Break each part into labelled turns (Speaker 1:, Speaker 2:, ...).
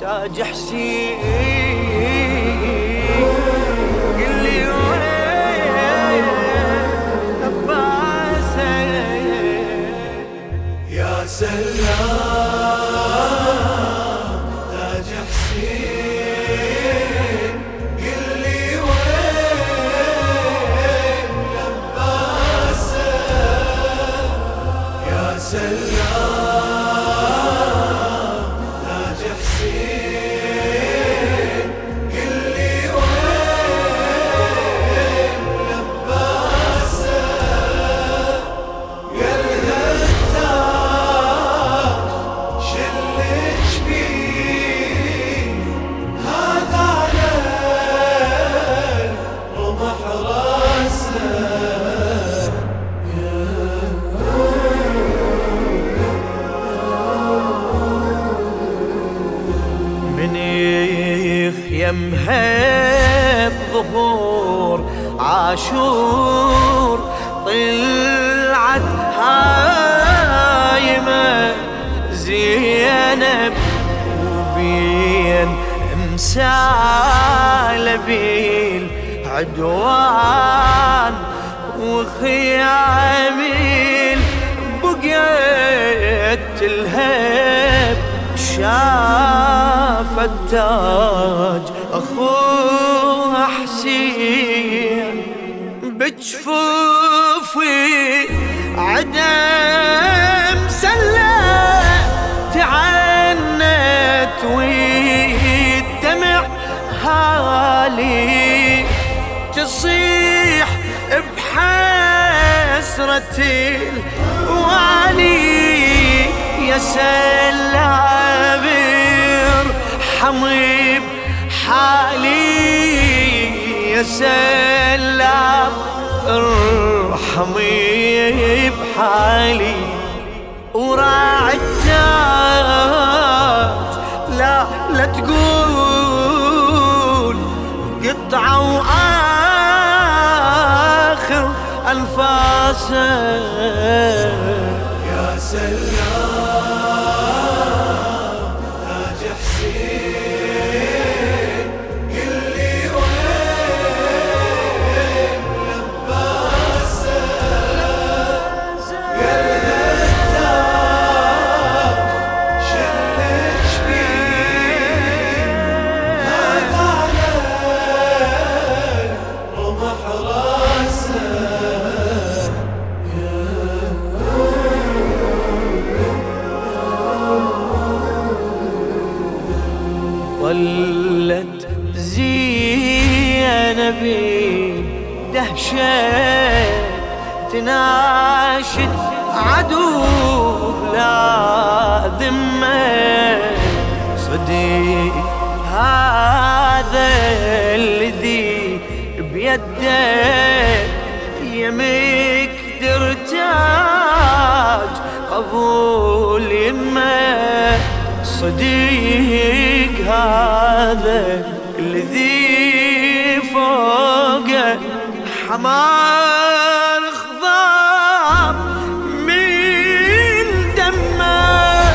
Speaker 1: تاج حسين. يخيمها بظهور عاشور طلعت هايمة زينب وبين امسال بيل عدوان وخيامين بقيت الهب شاف التاج اخوها حسين بجفوفي عدم سلة تعنت والدمع هالي. تصيح بحسرة الوالي يا سلابر حميب حالي يا سلام ارحمي بحالي. وراعي التاج لا لا تقول قطعة وآخر أنفاسه.
Speaker 2: يا سلام.
Speaker 1: زينبي دهشة تناشد عدو لا ذمة. صديق هذا الذي بيدك يمك درتاج قبول يمة. صديق هذا الذي حمار خضاب من دمه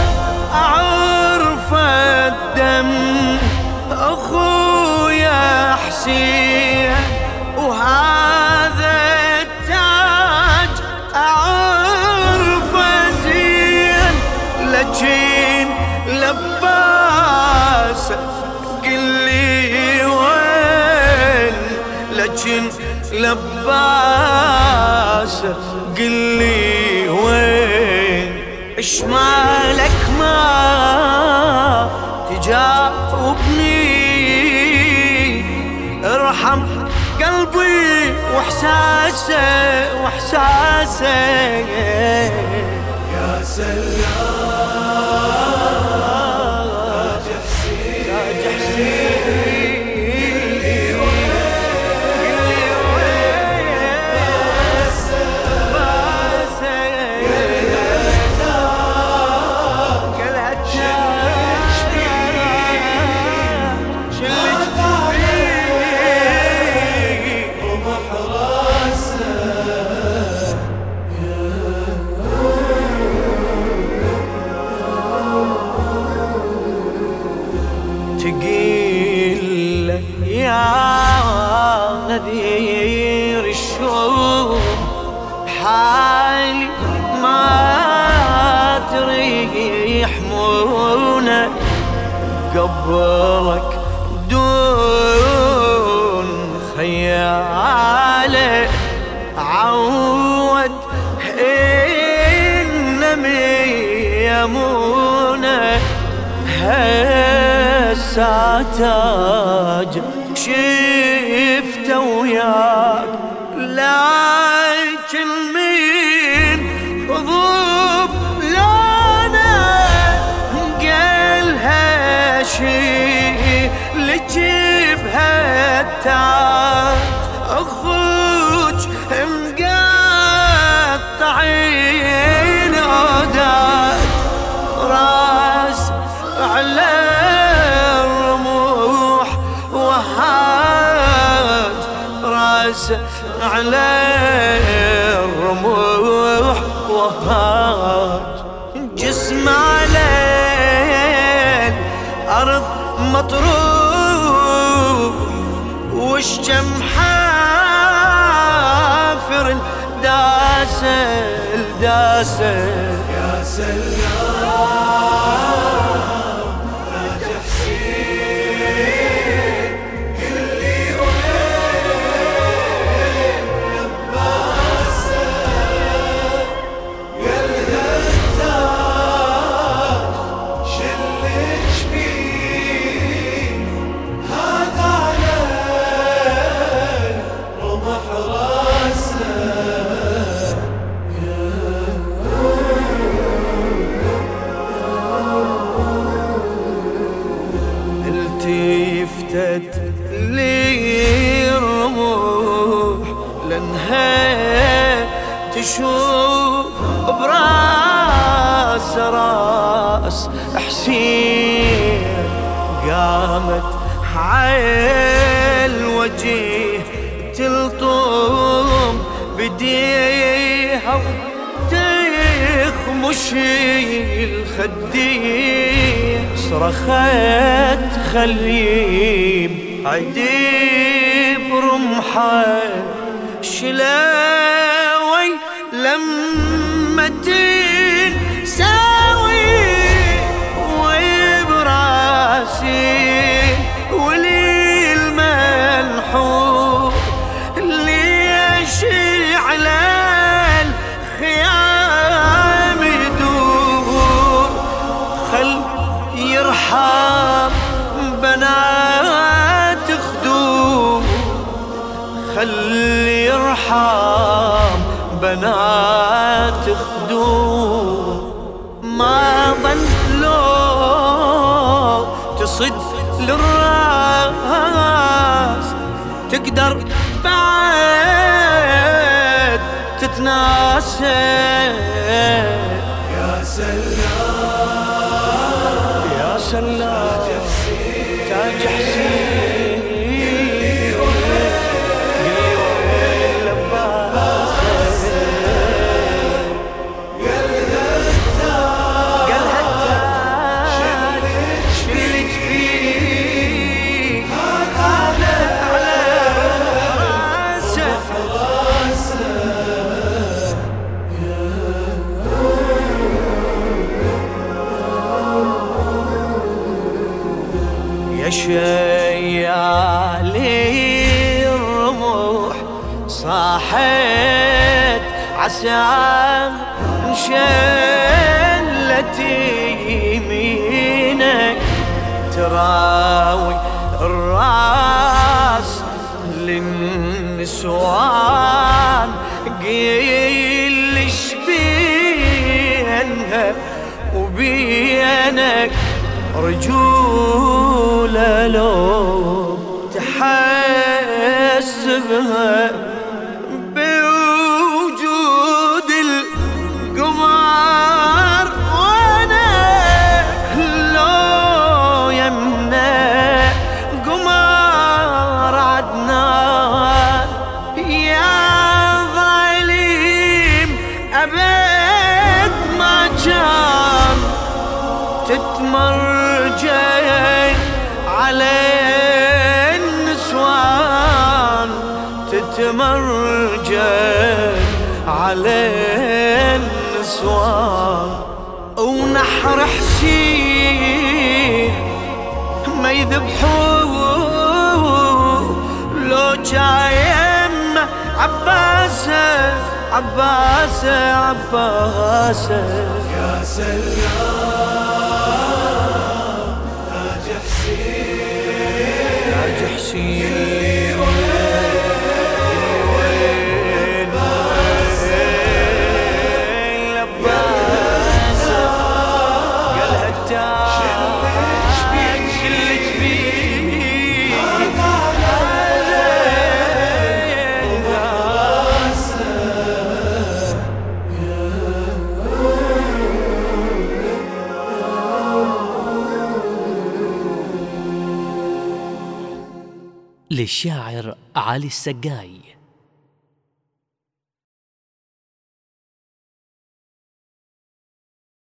Speaker 1: أعرف الدم أخويا حسين. لباس قل لي وين؟ إيش مالك ما تجاوبني؟ ارحم قلبي واحساسه واحساسه.
Speaker 2: يا سلام.
Speaker 1: قبرك دون خياله عود إنمي يمونه هساتاج شفت وياك. مقطعين عودات راس على الرموح وهاج. راس على الرموح وهاج. جسم على الأرض مطروح والشم حافر داسل داسل.
Speaker 2: يا سلام.
Speaker 1: راس حسين قامت عيل وجيه تلطم بديها تخمش الخدين صرخت خليب عديب رمحة شلاوي لما تنساوي خلي يرحم بنات خدود ما ظلوا تصد للراس تقدر بعد تتناسى.
Speaker 2: يا سلام
Speaker 1: يا سلام تاج حسين.
Speaker 2: يا
Speaker 1: شيالي الرموح صاحت عسى انشلت يمينك تراوي الراس للنسوان قيل بينها وبينك؟ رجولة لو تحسبها بوجود تتمرجن على النسوان ونحر حسين ما يذبحوه. لو جايم عباسه عباسه عباسه
Speaker 2: يا سلام.
Speaker 3: للشاعر علي السقاي.